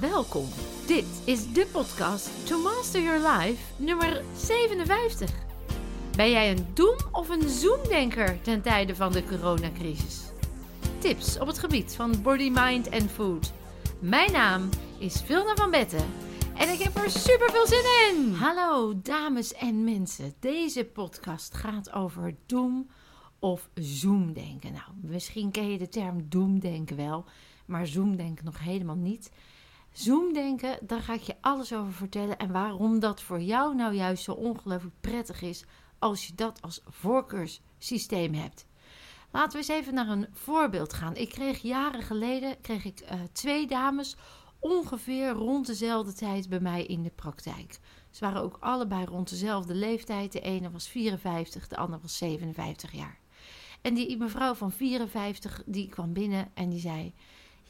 Welkom. Dit is de podcast To Master Your Life nummer 57. Ben jij een doem- of een zoomdenker ten tijde van de coronacrisis? Tips op het gebied van body, mind en food. Mijn naam is Vilna van Betten en ik heb er super veel zin in. Hallo dames en mensen. Deze podcast gaat over doem of zoomdenken. Nou, misschien ken je de term doemdenken wel, maar zoomdenken nog helemaal niet. Zoomdenken, daar ga ik je alles over vertellen en waarom dat voor jou nou juist zo ongelooflijk prettig is als je dat als voorkeurssysteem hebt. Laten we eens even naar een voorbeeld gaan. Ik kreeg jaren geleden kreeg ik, uh, twee dames ongeveer rond dezelfde tijd bij mij in de praktijk. Ze waren ook allebei rond dezelfde leeftijd. De ene was 54, de andere was 57 jaar. En die mevrouw van 54 die kwam binnen en die zei: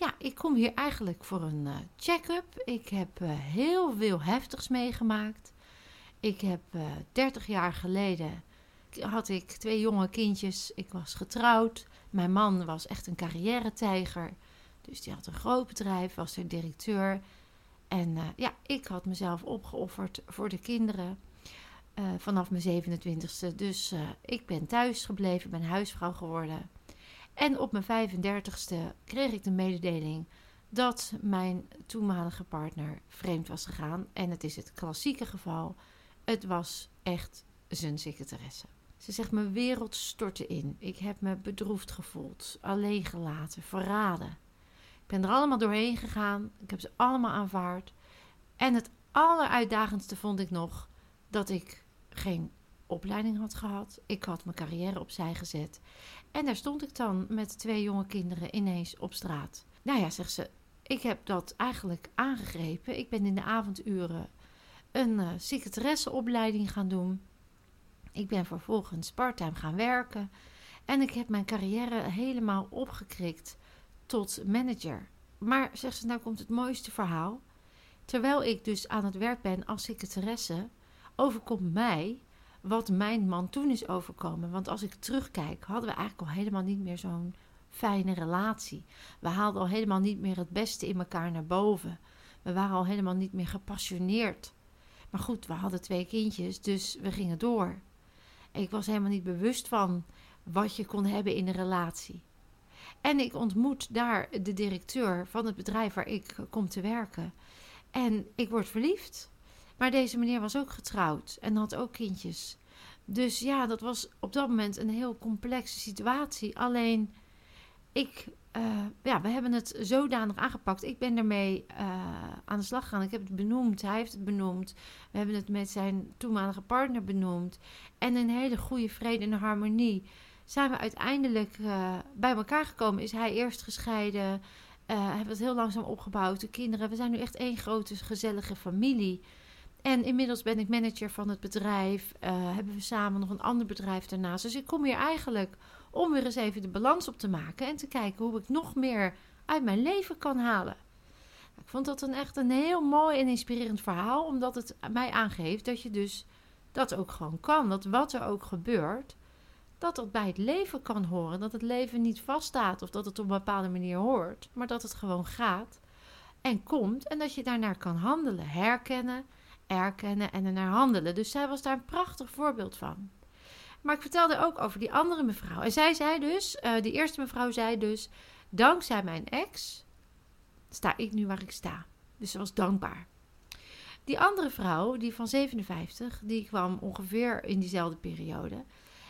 Ja, ik kom hier eigenlijk voor een uh, check-up. Ik heb uh, heel veel heftigs meegemaakt. Ik heb uh, 30 jaar geleden had ik twee jonge kindjes. Ik was getrouwd. Mijn man was echt een carrière-tijger. Dus die had een groot bedrijf, was er directeur. En ja, ik had mezelf opgeofferd voor de kinderen vanaf mijn 27ste. Dus ik ben thuis gebleven, ben huisvrouw geworden. En op mijn 35ste kreeg ik de mededeling dat mijn toenmalige partner vreemd was gegaan. En het is het klassieke geval. Het was echt zijn secretaresse. Ze zegt: Mijn wereld stortte in. Ik heb me bedroefd gevoeld, alleen gelaten, verraden. Ik ben er allemaal doorheen gegaan. Ik heb ze allemaal aanvaard. En het alleruitdagendste vond ik nog dat ik geen opleiding had gehad. Ik had mijn carrière opzij gezet. En daar stond ik dan met twee jonge kinderen ineens op straat. Nou ja, zegt ze, ik heb dat eigenlijk aangegrepen. Ik ben in de avonduren een uh, secretaresseopleiding gaan doen. Ik ben vervolgens parttime gaan werken. En ik heb mijn carrière helemaal opgekrikt tot manager. Maar, zegt ze, nou komt het mooiste verhaal. Terwijl ik dus aan het werk ben als secretaresse, overkomt mij wat mijn man toen is overkomen. Want als ik terugkijk, hadden we eigenlijk al helemaal niet meer zo'n fijne relatie. We haalden al helemaal niet meer het beste in elkaar naar boven. We waren al helemaal niet meer gepassioneerd. Maar goed, we hadden twee kindjes, dus we gingen door. Ik was helemaal niet bewust van wat je kon hebben in een relatie. En ik ontmoet daar de directeur van het bedrijf waar ik kom te werken. En ik word verliefd. Maar deze meneer was ook getrouwd en had ook kindjes. Dus ja, dat was op dat moment een heel complexe situatie. Alleen, ik, uh, ja, we hebben het zodanig aangepakt. Ik ben ermee uh, aan de slag gegaan. Ik heb het benoemd. Hij heeft het benoemd. We hebben het met zijn toenmalige partner benoemd. En in hele goede vrede en harmonie zijn we uiteindelijk uh, bij elkaar gekomen. Is hij eerst gescheiden. hebben we het heel langzaam opgebouwd. De kinderen. We zijn nu echt één grote gezellige familie. En inmiddels ben ik manager van het bedrijf. Uh, hebben we samen nog een ander bedrijf daarnaast. Dus ik kom hier eigenlijk om weer eens even de balans op te maken. En te kijken hoe ik nog meer uit mijn leven kan halen. Ik vond dat een echt een heel mooi en inspirerend verhaal. Omdat het mij aangeeft dat je dus dat ook gewoon kan. Dat wat er ook gebeurt, dat dat bij het leven kan horen. Dat het leven niet vaststaat of dat het op een bepaalde manier hoort. Maar dat het gewoon gaat en komt. En dat je daarnaar kan handelen, herkennen erkennen en ernaar handelen. Dus zij was daar een prachtig voorbeeld van. Maar ik vertelde ook over die andere mevrouw. En zij zei dus, uh, die eerste mevrouw zei dus, dankzij mijn ex sta ik nu waar ik sta. Dus ze was dankbaar. Die andere vrouw, die van 57, die kwam ongeveer in diezelfde periode.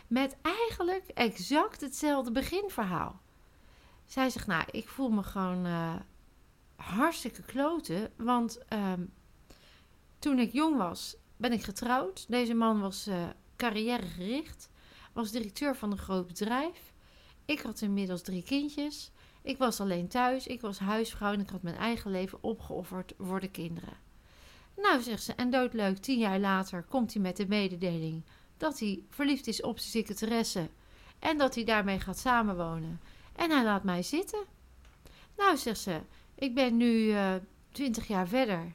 Met eigenlijk exact hetzelfde beginverhaal. Zij zegt, nou, ik voel me gewoon uh, hartstikke kloten. Want uh, toen ik jong was, ben ik getrouwd. Deze man was uh, carrièregericht, was directeur van een groot bedrijf. Ik had inmiddels drie kindjes. Ik was alleen thuis, ik was huisvrouw en ik had mijn eigen leven opgeofferd voor de kinderen. Nou, zegt ze, en doodleuk, tien jaar later komt hij met de mededeling dat hij verliefd is op zijn secretaresse en dat hij daarmee gaat samenwonen. En hij laat mij zitten. Nou, zegt ze, ik ben nu twintig uh, jaar verder.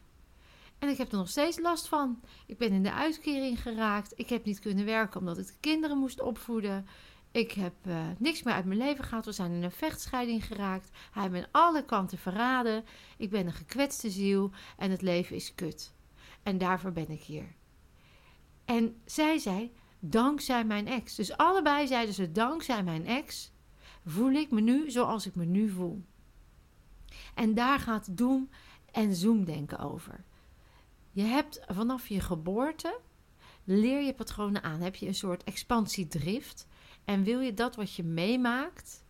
En ik heb er nog steeds last van. Ik ben in de uitkering geraakt. Ik heb niet kunnen werken omdat ik de kinderen moest opvoeden. Ik heb uh, niks meer uit mijn leven gehad. We zijn in een vechtscheiding geraakt. Hij heeft me aan alle kanten verraden. Ik ben een gekwetste ziel en het leven is kut. En daarvoor ben ik hier. En zij zei, dankzij mijn ex. Dus allebei zeiden ze, dankzij mijn ex voel ik me nu zoals ik me nu voel. En daar gaat doem en zoomdenken over. Je hebt vanaf je geboorte, leer je patronen aan. Heb je een soort expansiedrift. En wil je dat wat je meemaakt,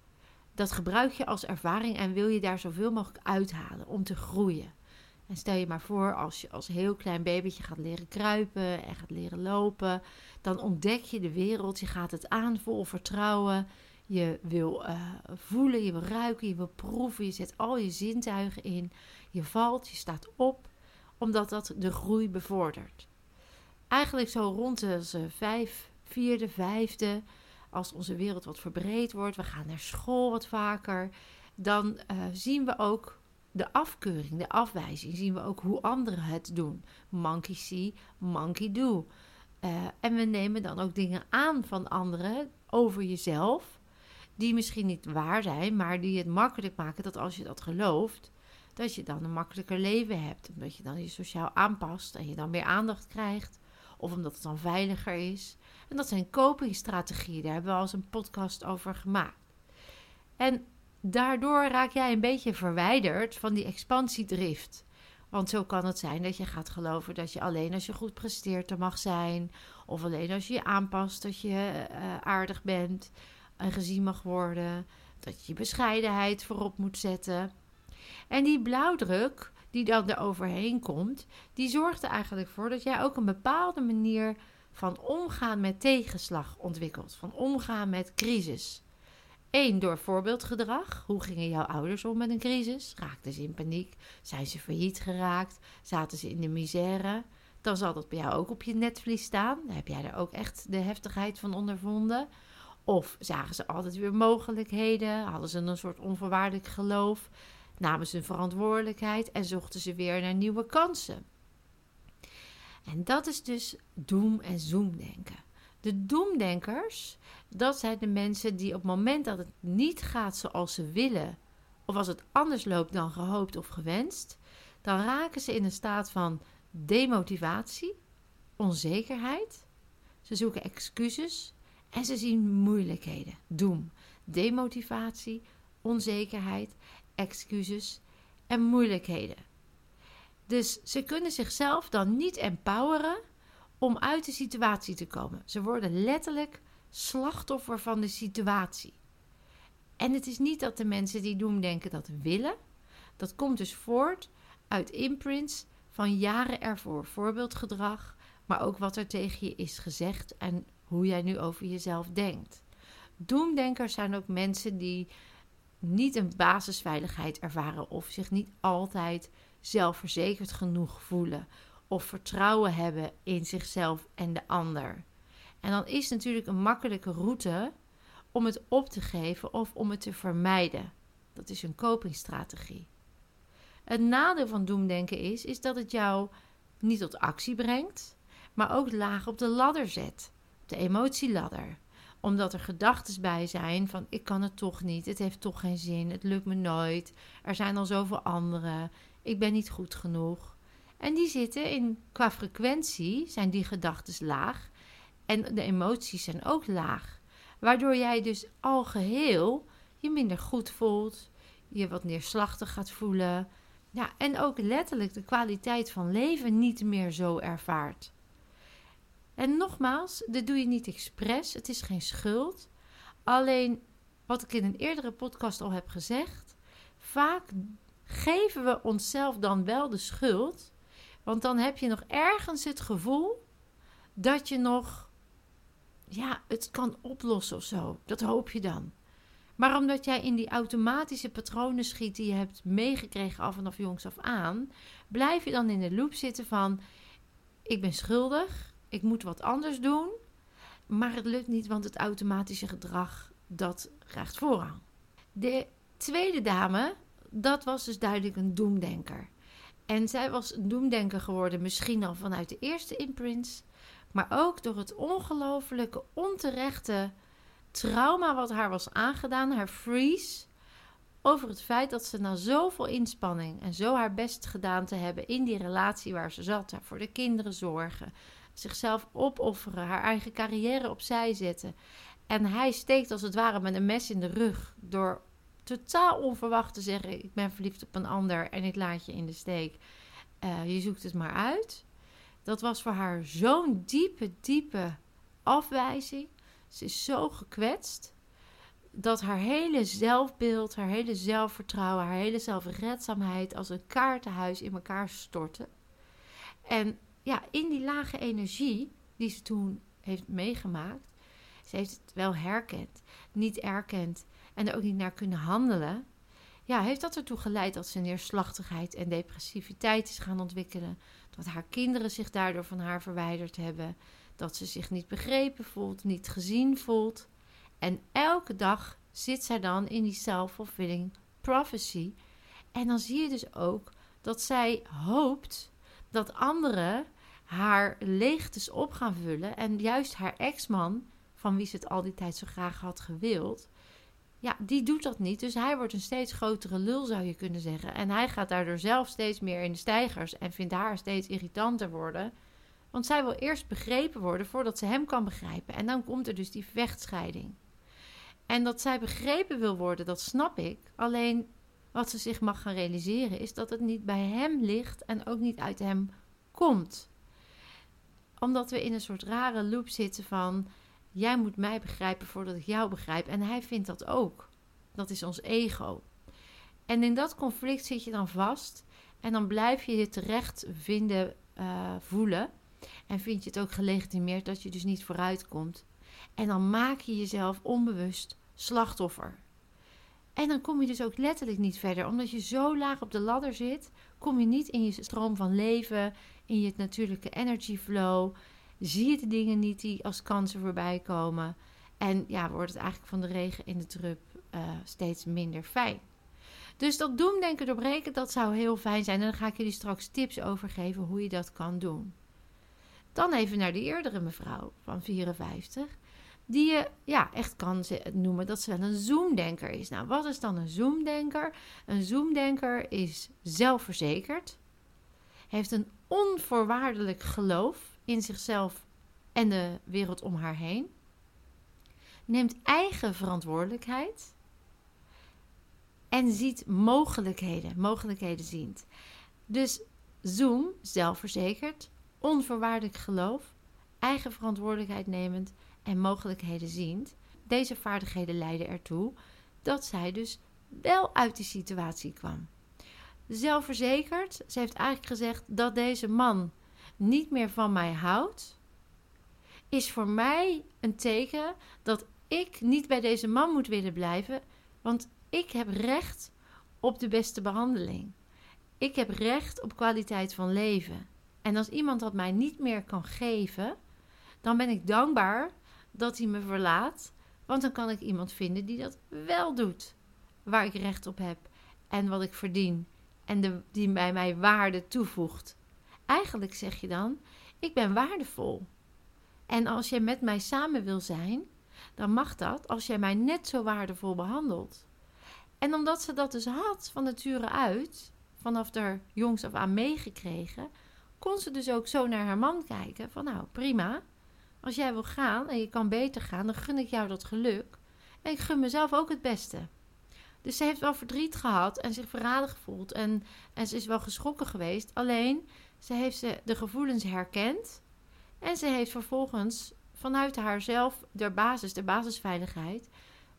dat gebruik je als ervaring en wil je daar zoveel mogelijk uithalen om te groeien. En stel je maar voor, als je als heel klein babytje gaat leren kruipen en gaat leren lopen, dan ontdek je de wereld, je gaat het aan vol vertrouwen. Je wil uh, voelen, je wil ruiken, je wil proeven, je zet al je zintuigen in. Je valt, je staat op, omdat dat de groei bevordert. Eigenlijk zo rond de vijf, vierde, vijfde, als onze wereld wat verbreed wordt, we gaan naar school wat vaker, dan uh, zien we ook de afkeuring, de afwijzing. Zien we ook hoe anderen het doen. Monkey see, monkey do. Uh, en we nemen dan ook dingen aan van anderen over jezelf, die misschien niet waar zijn, maar die het makkelijk maken dat als je dat gelooft, dat je dan een makkelijker leven hebt. Omdat je dan je sociaal aanpast en je dan meer aandacht krijgt. Of omdat het dan veiliger is. En dat zijn copingstrategieën. Daar hebben we al eens een podcast over gemaakt. En daardoor raak jij een beetje verwijderd van die expansiedrift. Want zo kan het zijn dat je gaat geloven dat je alleen als je goed presteert er mag zijn. Of alleen als je je aanpast dat je uh, aardig bent en gezien mag worden. Dat je je bescheidenheid voorop moet zetten. En die blauwdruk die dan er overheen komt, die zorgt er eigenlijk voor dat jij ook een bepaalde manier van omgaan met tegenslag ontwikkelt. Van omgaan met crisis. Eén, door voorbeeldgedrag. Hoe gingen jouw ouders om met een crisis? Raakten ze in paniek? Zijn ze failliet geraakt? Zaten ze in de misère? Dan zal dat bij jou ook op je netvlies staan. Heb jij er ook echt de heftigheid van ondervonden. Of zagen ze altijd weer mogelijkheden? Hadden ze een soort onvoorwaardelijk geloof? Namen ze een verantwoordelijkheid en zochten ze weer naar nieuwe kansen? En dat is dus doem- en zoomdenken. De doemdenkers, dat zijn de mensen die op het moment dat het niet gaat zoals ze willen, of als het anders loopt dan gehoopt of gewenst, dan raken ze in een staat van demotivatie, onzekerheid. Ze zoeken excuses en ze zien moeilijkheden. Doem, demotivatie, onzekerheid, excuses en moeilijkheden. Dus ze kunnen zichzelf dan niet empoweren om uit de situatie te komen. Ze worden letterlijk slachtoffer van de situatie. En het is niet dat de mensen die doen denken dat willen. Dat komt dus voort uit imprints van jaren ervoor. Voorbeeldgedrag, maar ook wat er tegen je is gezegd en hoe jij nu over jezelf denkt. Doemdenkers zijn ook mensen die niet een basisveiligheid ervaren of zich niet altijd zelfverzekerd genoeg voelen of vertrouwen hebben in zichzelf en de ander. En dan is natuurlijk een makkelijke route om het op te geven of om het te vermijden. Dat is een copingstrategie. Het nadeel van doemdenken is, is dat het jou niet tot actie brengt, maar ook laag op de ladder zet, de emotieladder omdat er gedachten bij zijn van ik kan het toch niet, het heeft toch geen zin, het lukt me nooit, er zijn al zoveel anderen, ik ben niet goed genoeg. En die zitten in, qua frequentie zijn die gedachten laag en de emoties zijn ook laag. Waardoor jij dus al geheel je minder goed voelt, je wat neerslachtig gaat voelen. Ja, en ook letterlijk de kwaliteit van leven niet meer zo ervaart. En nogmaals, dit doe je niet expres, het is geen schuld. Alleen, wat ik in een eerdere podcast al heb gezegd, vaak geven we onszelf dan wel de schuld, want dan heb je nog ergens het gevoel dat je nog, ja, het kan oplossen of zo. Dat hoop je dan. Maar omdat jij in die automatische patronen schiet die je hebt meegekregen af en af jongs af aan, blijf je dan in de loop zitten van: ik ben schuldig, ik moet wat anders doen. Maar het lukt niet, want het automatische gedrag, dat krijgt voorrang. De tweede dame, dat was dus duidelijk een doemdenker. En zij was een doemdenker geworden, misschien al vanuit de eerste imprints. Maar ook door het ongelofelijke, onterechte trauma wat haar was aangedaan, haar freeze, over het feit dat ze na zoveel inspanning en zo haar best gedaan te hebben in die relatie waar ze zat, voor de kinderen zorgen, zichzelf opofferen, haar eigen carrière opzij zetten. En hij steekt als het ware met een mes in de rug door totaal onverwacht te zeggen: Ik ben verliefd op een ander en ik laat je in de steek. Uh, je zoekt het maar uit. Dat was voor haar zo'n diepe, diepe afwijzing. Ze is zo gekwetst dat haar hele zelfbeeld, haar hele zelfvertrouwen, haar hele zelfredzaamheid als een kaartenhuis in elkaar stortte. En ja, in die lage energie die ze toen heeft meegemaakt, ze heeft het wel herkend, niet erkend en er ook niet naar kunnen handelen. Ja, heeft dat ertoe geleid dat ze neerslachtigheid en depressiviteit is gaan ontwikkelen. Dat haar kinderen zich daardoor van haar verwijderd hebben. Dat ze zich niet begrepen voelt, niet gezien voelt. En elke dag zit zij dan in die self-fulfilling prophecy. En dan zie je dus ook dat zij hoopt dat anderen haar leegtes op gaan vullen. En juist haar ex-man, van wie ze het al die tijd zo graag had gewild, ja, die doet dat niet. Dus hij wordt een steeds grotere lul, zou je kunnen zeggen. En hij gaat daardoor zelf steeds meer in de stijgers en vindt haar steeds irritanter worden. Want zij wil eerst begrepen worden voordat ze hem kan begrijpen. En dan komt er dus die vechtscheiding. En dat zij begrepen wil worden, dat snap ik. Alleen wat ze zich mag gaan realiseren is dat het niet bij hem ligt en ook niet uit hem komt. Omdat we in een soort rare loop zitten van jij moet mij begrijpen voordat ik jou begrijp. En hij vindt dat ook. Dat is ons ego. En in dat conflict zit je dan vast en dan blijf je je terecht vinden, uh, voelen. En vind je het ook gelegitimeerd dat je dus niet vooruit komt. En dan maak je jezelf onbewust slachtoffer. En dan kom je dus ook letterlijk niet verder. Omdat je zo laag op de ladder zit, kom je niet in je stroom van leven, in je natuurlijke energy flow. Zie je de dingen niet die als kansen voorbij komen. En ja, wordt het eigenlijk van de regen in de drup uh, steeds minder fijn. Dus dat doemdenken doorbreken, dat zou heel fijn zijn. En dan ga ik jullie straks tips over geven hoe je dat kan doen. Dan even naar de eerdere mevrouw van 54 die je ja, echt kan noemen dat ze wel een zoomdenker is. Nou, wat is dan een zoomdenker? Een zoomdenker is zelfverzekerd, heeft een onvoorwaardelijk geloof in zichzelf en de wereld om haar heen, neemt eigen verantwoordelijkheid en ziet mogelijkheden, mogelijkheden ziet. Dus Zoom, zelfverzekerd, onvoorwaardelijk geloof, eigen verantwoordelijkheid nemend en mogelijkheden ziend. Deze vaardigheden leiden ertoe dat zij dus wel uit die situatie kwam. Zelfverzekerd, ze heeft eigenlijk gezegd dat deze man niet meer van mij houdt, is voor mij een teken dat ik niet bij deze man moet willen blijven, want ik heb recht op de beste behandeling. Ik heb recht op kwaliteit van leven. En als iemand dat mij niet meer kan geven, dan ben ik dankbaar dat hij me verlaat. Want dan kan ik iemand vinden die dat wel doet. Waar ik recht op heb en wat ik verdien. En de, die bij mij waarde toevoegt. Eigenlijk zeg je dan: ik ben waardevol. En als jij met mij samen wil zijn, dan mag dat als jij mij net zo waardevol behandelt. En omdat ze dat dus had van nature uit, vanaf haar jongs af aan meegekregen, kon ze dus ook zo naar haar man kijken: van nou prima, als jij wil gaan en je kan beter gaan, dan gun ik jou dat geluk. En ik gun mezelf ook het beste. Dus ze heeft wel verdriet gehad en zich verraden gevoeld. En, en ze is wel geschrokken geweest. Alleen, ze heeft ze de gevoelens herkend. En ze heeft vervolgens vanuit haarzelf, de basis, de basisveiligheid,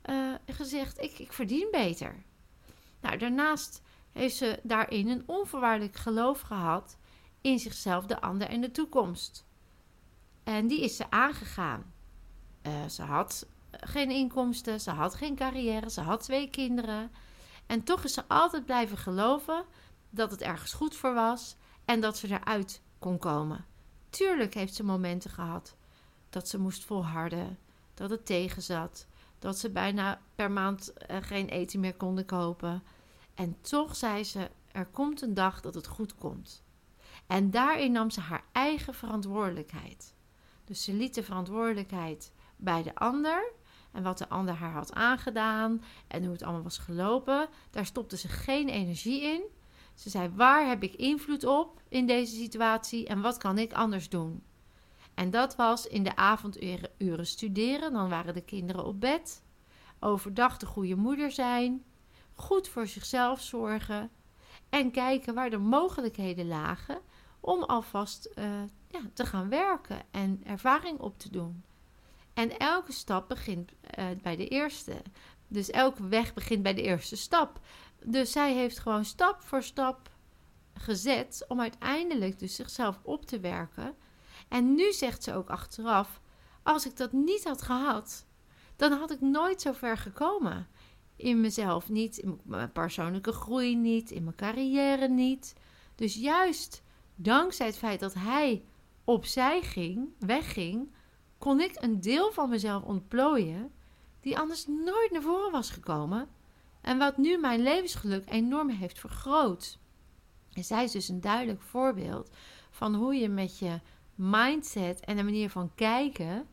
uh, gezegd: ik, ik verdien beter. Nou, daarnaast heeft ze daarin een onvoorwaardelijk geloof gehad in zichzelf, de ander en de toekomst. En die is ze aangegaan. Uh, ze had geen inkomsten, ze had geen carrière, ze had twee kinderen. En toch is ze altijd blijven geloven dat het ergens goed voor was en dat ze eruit kon komen. Tuurlijk heeft ze momenten gehad dat ze moest volharden, dat het tegenzat, dat ze bijna per maand uh, geen eten meer konden kopen. En toch zei ze: er komt een dag dat het goed komt. En daarin nam ze haar eigen verantwoordelijkheid. Dus ze liet de verantwoordelijkheid bij de ander. en wat de ander haar had aangedaan en hoe het allemaal was gelopen. Daar stopte ze geen energie in. Ze zei: Waar heb ik invloed op in deze situatie en wat kan ik anders doen? En dat was in de avonduren studeren, dan waren de kinderen op bed. Overdag de goede moeder zijn, goed voor zichzelf zorgen en kijken waar de mogelijkheden lagen om alvast uh, te gaan werken en ervaring op te doen. En elke stap begint uh, bij de eerste. Dus elke weg begint bij de eerste stap. Dus zij heeft gewoon stap voor stap gezet om uiteindelijk dus zichzelf op te werken. En nu zegt ze ook achteraf: als ik dat niet had gehad, dan had ik nooit zo ver gekomen. In mezelf niet, in mijn persoonlijke groei niet, in mijn carrière niet. Dus juist dankzij het feit dat hij opzij ging, wegging, kon ik een deel van mezelf ontplooien die anders nooit naar voren was gekomen en wat nu mijn levensgeluk enorm heeft vergroot. En zij is dus een duidelijk voorbeeld van hoe je met je mindset en de manier van kijken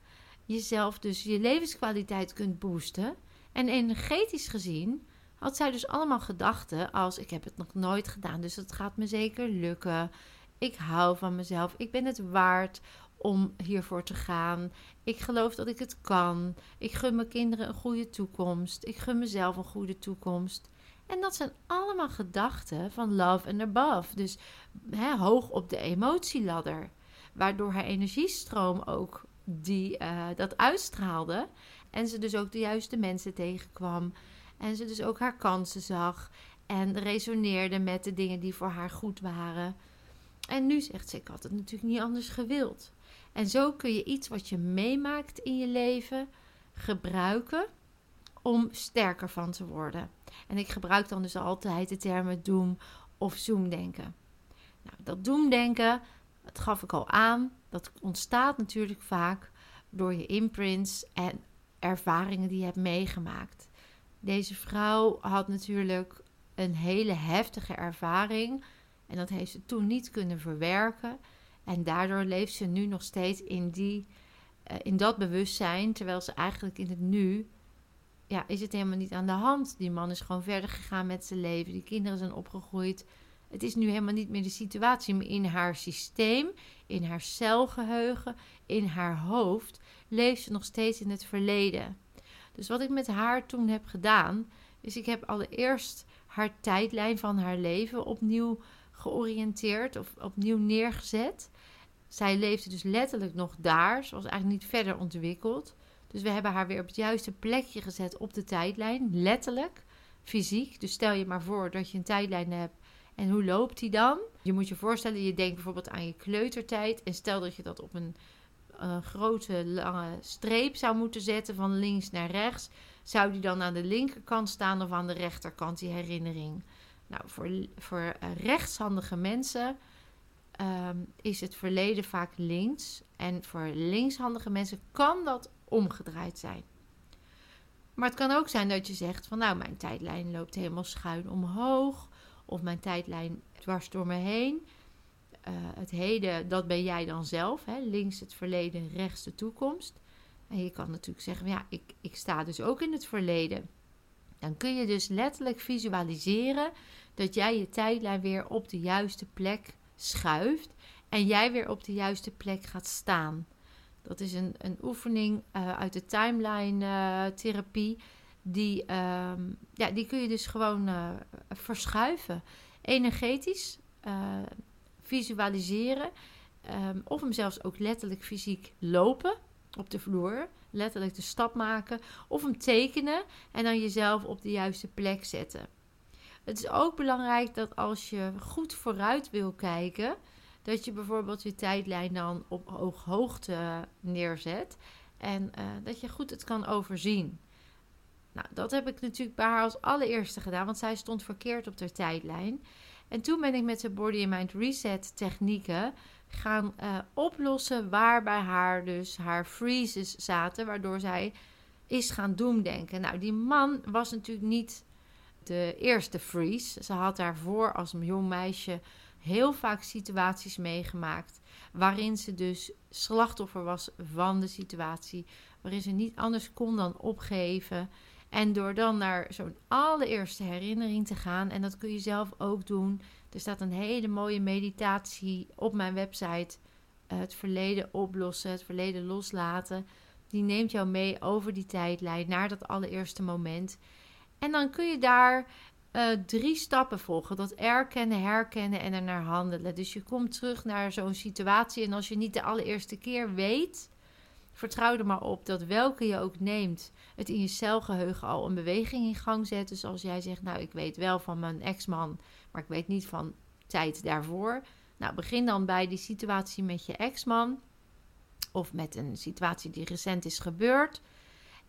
jezelf dus je levenskwaliteit kunt boosten. En energetisch gezien had zij dus allemaal gedachten als ik heb het nog nooit gedaan, dus het gaat me zeker lukken. Ik hou van mezelf. Ik ben het waard om hiervoor te gaan. Ik geloof dat ik het kan. Ik gun mijn kinderen een goede toekomst. Ik gun mezelf een goede toekomst. En dat zijn allemaal gedachten van love and above. Dus hoog op de emotieladder. Waardoor haar energiestroom ook die, uh, dat uitstraalde. En ze dus ook de juiste mensen tegenkwam. En ze dus ook haar kansen zag. En resoneerde met de dingen die voor haar goed waren. En nu zegt ze: Ik had het natuurlijk niet anders gewild. En zo kun je iets wat je meemaakt in je leven gebruiken om sterker van te worden. En ik gebruik dan dus altijd de termen doem of zoomdenken. Nou, dat doemdenken, dat gaf ik al aan, dat ontstaat natuurlijk vaak door je imprints en ervaringen die je hebt meegemaakt. Deze vrouw had natuurlijk een hele heftige ervaring en dat heeft ze toen niet kunnen verwerken. En daardoor leeft ze nu nog steeds in, die, uh, in dat bewustzijn, terwijl ze eigenlijk in het nu, ja, is het helemaal niet aan de hand. Die man is gewoon verder gegaan met zijn leven, die kinderen zijn opgegroeid. Het is nu helemaal niet meer de situatie, maar in haar systeem, in haar celgeheugen, in haar hoofd, leeft ze nog steeds in het verleden. Dus wat ik met haar toen heb gedaan, is ik heb allereerst haar tijdlijn van haar leven opnieuw georiënteerd of opnieuw neergezet. Zij leefde dus letterlijk nog daar. Ze was eigenlijk niet verder ontwikkeld. Dus we hebben haar weer op het juiste plekje gezet op de tijdlijn. Letterlijk, fysiek. Dus stel je maar voor dat je een tijdlijn hebt. En hoe loopt die dan? Je moet je voorstellen, je denkt bijvoorbeeld aan je kleutertijd. En stel dat je dat op een grote lange streep zou moeten zetten van links naar rechts. Zou die dan aan de linkerkant staan of aan de rechterkant, die herinnering? Nou, voor, voor rechtshandige mensen Ehm, is het verleden vaak links. En voor linkshandige mensen kan dat omgedraaid zijn. Maar het kan ook zijn dat je zegt van nou, mijn tijdlijn loopt helemaal schuin omhoog. Of mijn tijdlijn dwars door me heen. Uh, het heden, dat ben jij dan zelf. Hè? Links het verleden, rechts de toekomst. En je kan natuurlijk zeggen, ja, ik, ik sta dus ook in het verleden. Dan kun je dus letterlijk visualiseren dat jij je tijdlijn weer op de juiste plek schuift en jij weer op de juiste plek gaat staan. Dat is een, een oefening uh, uit de timeline-therapie. Eh, die, uh, ja, die kun je dus gewoon uh, verschuiven. Energetisch, visualiseren. Um, of hem zelfs ook letterlijk fysiek lopen op de vloer. Letterlijk de stap maken. Of hem tekenen en dan jezelf op de juiste plek zetten. Het is ook belangrijk dat als je goed vooruit wil kijken, dat je bijvoorbeeld je tijdlijn dan op hooghoogte neerzet en uh, dat je goed het kan overzien. Nou, dat heb ik natuurlijk bij haar als allereerste gedaan, want zij stond verkeerd op de tijdlijn. En toen ben ik met de Body and Mind Reset technieken gaan uh, oplossen waar bij haar dus haar freezes zaten, waardoor zij is gaan doemdenken. Nou, die man was natuurlijk niet de eerste freeze. Ze had daarvoor als jong meisje heel vaak situaties meegemaakt waarin ze dus slachtoffer was van de situatie, waarin ze niet anders kon dan opgeven. En door dan naar zo'n allereerste herinnering te gaan, en dat kun je zelf ook doen. Er staat een hele mooie meditatie op mijn website. Eh, het verleden oplossen, het verleden loslaten. Die neemt jou mee over die tijdlijn naar dat allereerste moment. En dan kun je daar uh, drie stappen volgen. Dat erkennen, herkennen en ernaar handelen. Dus je komt terug naar zo'n situatie. En als je niet de allereerste keer weet, vertrouw er maar op dat welke je ook neemt, het in je celgeheugen al een beweging in gang zet. Dus als jij zegt, nou ik weet wel van mijn ex-man, maar ik weet niet van tijd daarvoor. Nou, begin dan bij die situatie met je ex-man. Of met een situatie die recent is gebeurd.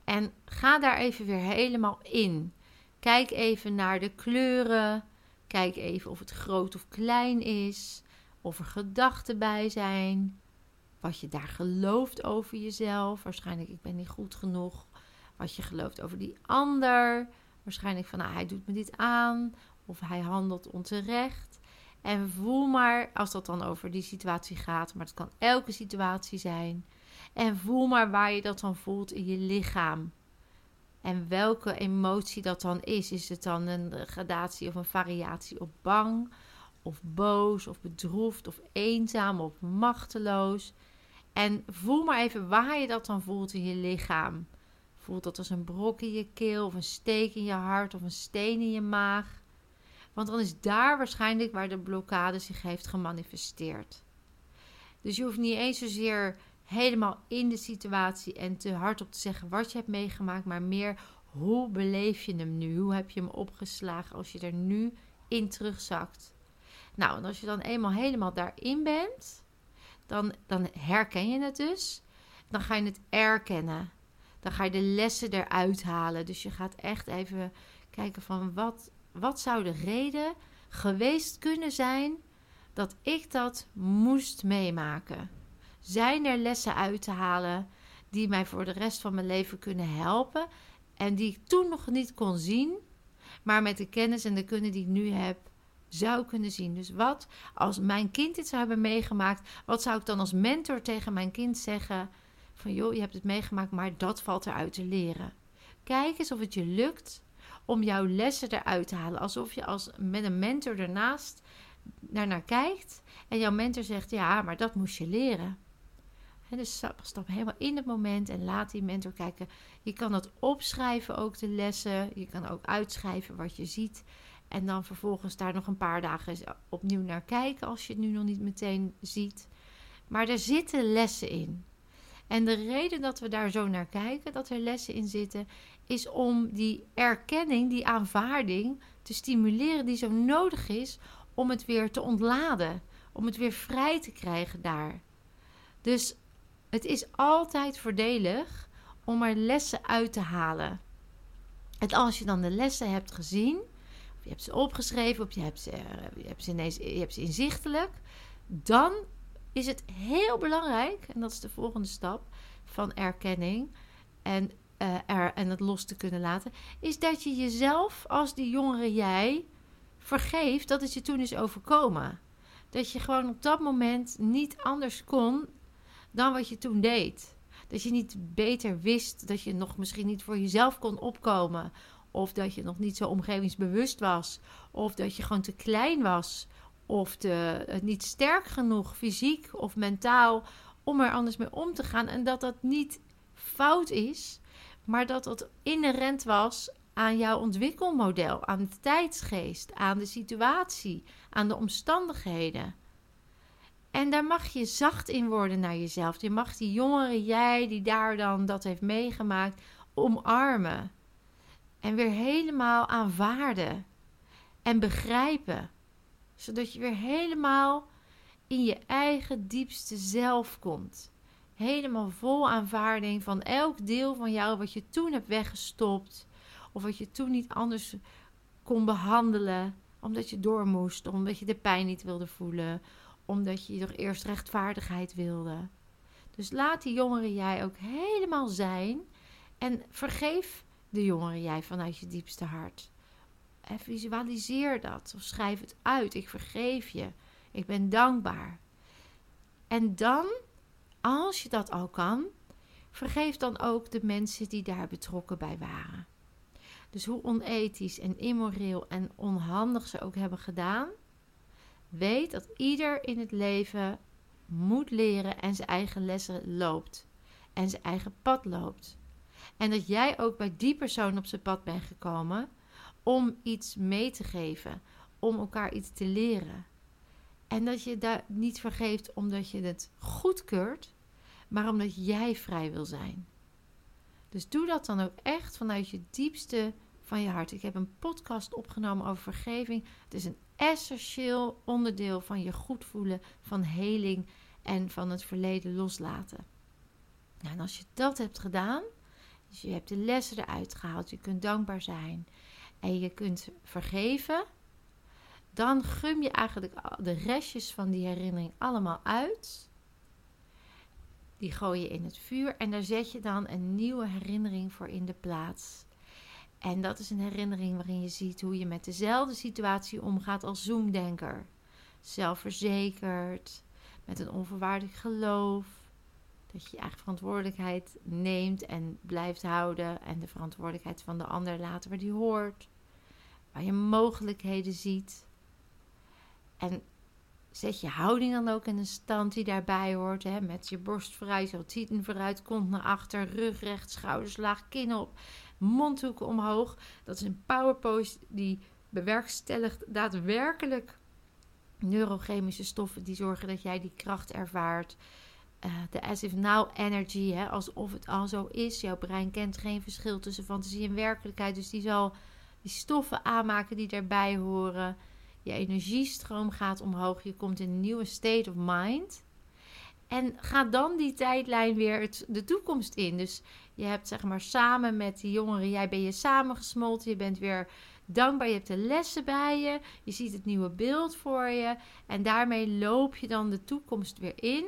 En ga daar even weer helemaal in. Kijk even naar de kleuren. Kijk even of het groot of klein is. Of er gedachten bij zijn. Wat je daar gelooft over jezelf. Waarschijnlijk, ik ben niet goed genoeg. Wat je gelooft over die ander. Waarschijnlijk van, nou, hij doet me dit aan. Of hij handelt onterecht. En voel maar, als dat dan over die situatie gaat, maar het kan elke situatie zijn. En voel maar waar je dat dan voelt in je lichaam. En welke emotie dat dan is. Is het dan een gradatie of een variatie op bang, of boos, of bedroefd, of eenzaam, of machteloos? En voel maar even waar je dat dan voelt in je lichaam. Voelt dat als een brok in je keel, of een steek in je hart, of een steen in je maag? Want dan is daar waarschijnlijk waar de blokkade zich heeft gemanifesteerd. Dus je hoeft niet eens zozeer helemaal in de situatie en te hard op te zeggen wat je hebt meegemaakt, maar meer hoe beleef je hem nu? Hoe heb je hem opgeslagen als je er nu in terugzakt? Nou, en als je dan eenmaal helemaal daarin bent, dan, dan herken je het dus. Dan ga je het erkennen. Dan ga je de lessen eruit halen. Dus je gaat echt even kijken van wat, wat zou de reden geweest kunnen zijn dat ik dat moest meemaken? Zijn er lessen uit te halen die mij voor de rest van mijn leven kunnen helpen en die ik toen nog niet kon zien, maar met de kennis en de kunde die ik nu heb, zou kunnen zien. Dus wat als mijn kind dit zou hebben meegemaakt, wat zou ik dan als mentor tegen mijn kind zeggen? Van joh, je hebt het meegemaakt, maar dat valt eruit te leren. Kijk eens of het je lukt om jouw lessen eruit te halen. Alsof je als, met een mentor ernaast naar kijkt en jouw mentor zegt: Ja, maar dat moest je leren. En dus stap helemaal in het moment en laat die mentor kijken. Je kan dat opschrijven, ook de lessen. Je kan ook uitschrijven wat je ziet. En dan vervolgens daar nog een paar dagen opnieuw naar kijken als je het nu nog niet meteen ziet. Maar er zitten lessen in. En de reden dat we daar zo naar kijken, dat er lessen in zitten, is om die erkenning, die aanvaarding te stimuleren die zo nodig is om het weer te ontladen, om het weer vrij te krijgen daar. Dus het is altijd voordelig om er lessen uit te halen. En als je dan de lessen hebt gezien, je hebt ze opgeschreven, of je hebt ze, eh, je hebt ze, ineens, je hebt ze inzichtelijk, dan is het heel belangrijk, en dat is de volgende stap van erkenning en, uh, er, en het los te kunnen laten, is dat je jezelf als die jongere jij vergeeft dat het je toen is overkomen. Dat je gewoon op dat moment niet anders kon dan wat je toen deed. Dat je niet beter wist, dat je nog misschien niet voor jezelf kon opkomen. Of dat je nog niet zo omgevingsbewust was. Of dat je gewoon te klein was. Of te, niet sterk genoeg, fysiek of mentaal, om er anders mee om te gaan. En dat dat niet fout is, maar dat dat inherent was aan jouw ontwikkelmodel, aan de tijdsgeest, aan de situatie, aan de omstandigheden. En daar mag je zacht in worden naar jezelf. Je mag die jongere jij, die daar dan dat heeft meegemaakt, omarmen. En weer helemaal aanvaarden. En begrijpen. Zodat je weer helemaal in je eigen diepste zelf komt. Helemaal vol aanvaarding van elk deel van jou wat je toen hebt weggestopt. Of wat je toen niet anders kon behandelen. Omdat je door moest. Omdat je de pijn niet wilde voelen omdat je toch eerst rechtvaardigheid wilde. Dus laat die jongere jij ook helemaal zijn. En vergeef de jongere jij vanuit je diepste hart. En visualiseer dat. Of schrijf het uit. Ik vergeef je. Ik ben dankbaar. En dan als je dat al kan, vergeef dan ook de mensen die daar betrokken bij waren. Dus hoe onethisch en immoreel en onhandig ze ook hebben gedaan, weet dat ieder in het leven moet leren en zijn eigen lessen loopt en zijn eigen pad loopt. En dat jij ook bij die persoon op zijn pad bent gekomen om iets mee te geven, om elkaar iets te leren. En dat je dat niet vergeeft omdat je het goedkeurt, maar omdat jij vrij wil zijn. Dus doe dat dan ook echt vanuit je diepste van je hart. Ik heb een podcast opgenomen over vergeving. Het is een essentieel onderdeel van je goed voelen, van heling en van het verleden loslaten. Nou, en als je dat hebt gedaan, dus je hebt de lessen eruit gehaald, je kunt dankbaar zijn en je kunt vergeven, dan gum je eigenlijk de restjes van die herinnering allemaal uit. Die gooi je in het vuur en daar zet je dan een nieuwe herinnering voor in de plaats. En dat is een herinnering waarin je ziet hoe je met dezelfde situatie omgaat als zoomdenker. Zelfverzekerd, met een onvoorwaardelijk geloof. Dat je je eigen verantwoordelijkheid neemt en blijft houden. En de verantwoordelijkheid van de ander laat waar die hoort. Waar je mogelijkheden ziet. En zet je houding dan ook in een stand die daarbij hoort. Hè? Met je borst vooruit, je tieten vooruit, kont naar achter, rug recht, schouders laag, kin op, mondhoeken omhoog. Dat is een power pose die bewerkstelligt daadwerkelijk neurochemische stoffen die zorgen dat jij die kracht ervaart. Uh, de as if now energy, hè, alsof het al zo is. Jouw brein kent geen verschil tussen fantasie en werkelijkheid. Dus die zal die stoffen aanmaken die daarbij horen. Je energiestroom gaat omhoog. Je komt in een nieuwe state of mind. En ga dan die tijdlijn weer de toekomst in. Dus je hebt zeg maar samen met die jongeren, jij ben je samengesmolten. Je bent weer dankbaar. Je hebt de lessen bij je. Je ziet het nieuwe beeld voor je. En daarmee loop je dan de toekomst weer in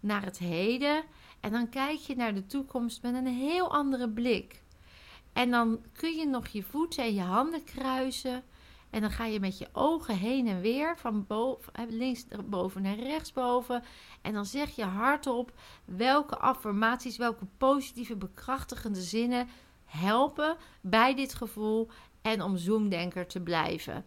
naar het heden. En dan kijk je naar de toekomst met een heel andere blik. En dan kun je nog je voeten en je handen kruisen. En dan ga je met je ogen heen en weer van boven, links boven naar rechtsboven. En dan zeg je hardop welke affirmaties, welke positieve bekrachtigende zinnen helpen bij dit gevoel en om zoomdenker te blijven.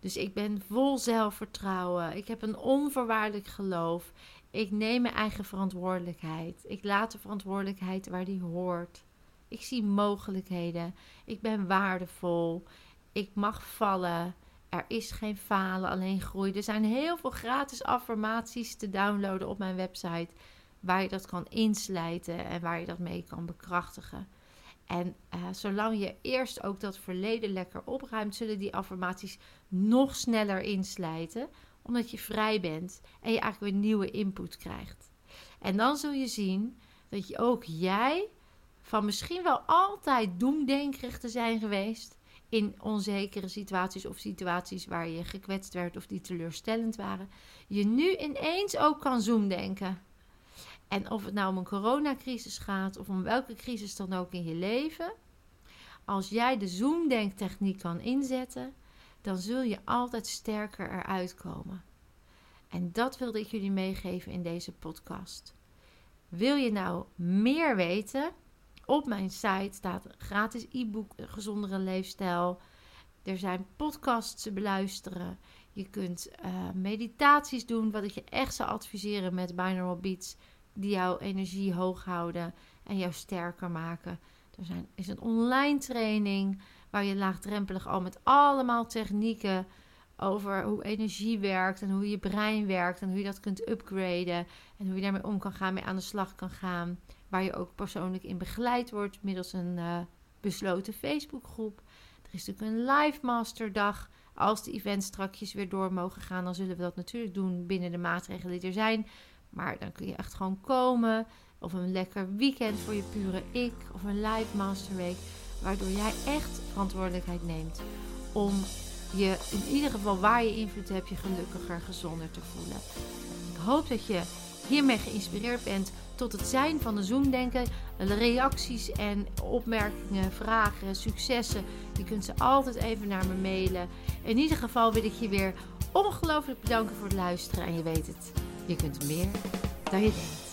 Dus ik ben vol zelfvertrouwen. Ik heb een onvoorwaardelijk geloof. Ik neem mijn eigen verantwoordelijkheid. Ik laat de verantwoordelijkheid waar die hoort. Ik zie mogelijkheden. Ik ben waardevol. Ik mag vallen. Er is geen falen, alleen groei. Er zijn heel veel gratis affirmaties te downloaden op mijn website. Waar je dat kan inslijten en waar je dat mee kan bekrachtigen. En uh, zolang je eerst ook dat verleden lekker opruimt, zullen die affirmaties nog sneller inslijten, omdat je vrij bent en je eigenlijk weer nieuwe input krijgt. En dan zul je zien dat je ook jij van misschien wel altijd doemdenkerig te zijn geweest in onzekere situaties of situaties waar je gekwetst werd of die teleurstellend waren, je nu ineens ook kan zoomdenken. En of het nou om een coronacrisis gaat of om welke crisis dan ook in je leven. Als jij de zoomdenktechniek kan inzetten, dan zul je altijd sterker eruit komen. En dat wilde ik jullie meegeven in deze podcast. Wil je nou meer weten? Op mijn site staat een gratis e-book Gezondere Leefstijl. Er zijn podcasts te beluisteren. Je kunt uh, meditaties doen, wat ik je echt zou adviseren met binaural beats die jouw energie hoog houden en jou sterker maken. Er zijn, is een online training waar je laagdrempelig al met allemaal technieken over hoe energie werkt en hoe je brein werkt en hoe je dat kunt upgraden en hoe je daarmee om kan gaan, mee aan de slag kan gaan. Waar je ook persoonlijk in begeleid wordt middels een uh, besloten Facebookgroep. Er is natuurlijk een live masterdag. Als de events strakjes weer door mogen gaan, dan zullen we dat natuurlijk doen binnen de maatregelen die er zijn. Maar dan kun je echt gewoon komen. Of een lekker weekend voor je pure ik. Of een live masterweek. Waardoor jij echt verantwoordelijkheid neemt om je in ieder geval waar je invloed hebt, je gelukkiger, gezonder te voelen. Ik hoop dat je hiermee geïnspireerd bent tot het zijn van de Zoomdenken. Reacties en opmerkingen, vragen, successen, je kunt ze altijd even naar me mailen. In ieder geval wil ik je weer ongelooflijk bedanken voor het luisteren. En je weet het, je kunt meer dan je denkt.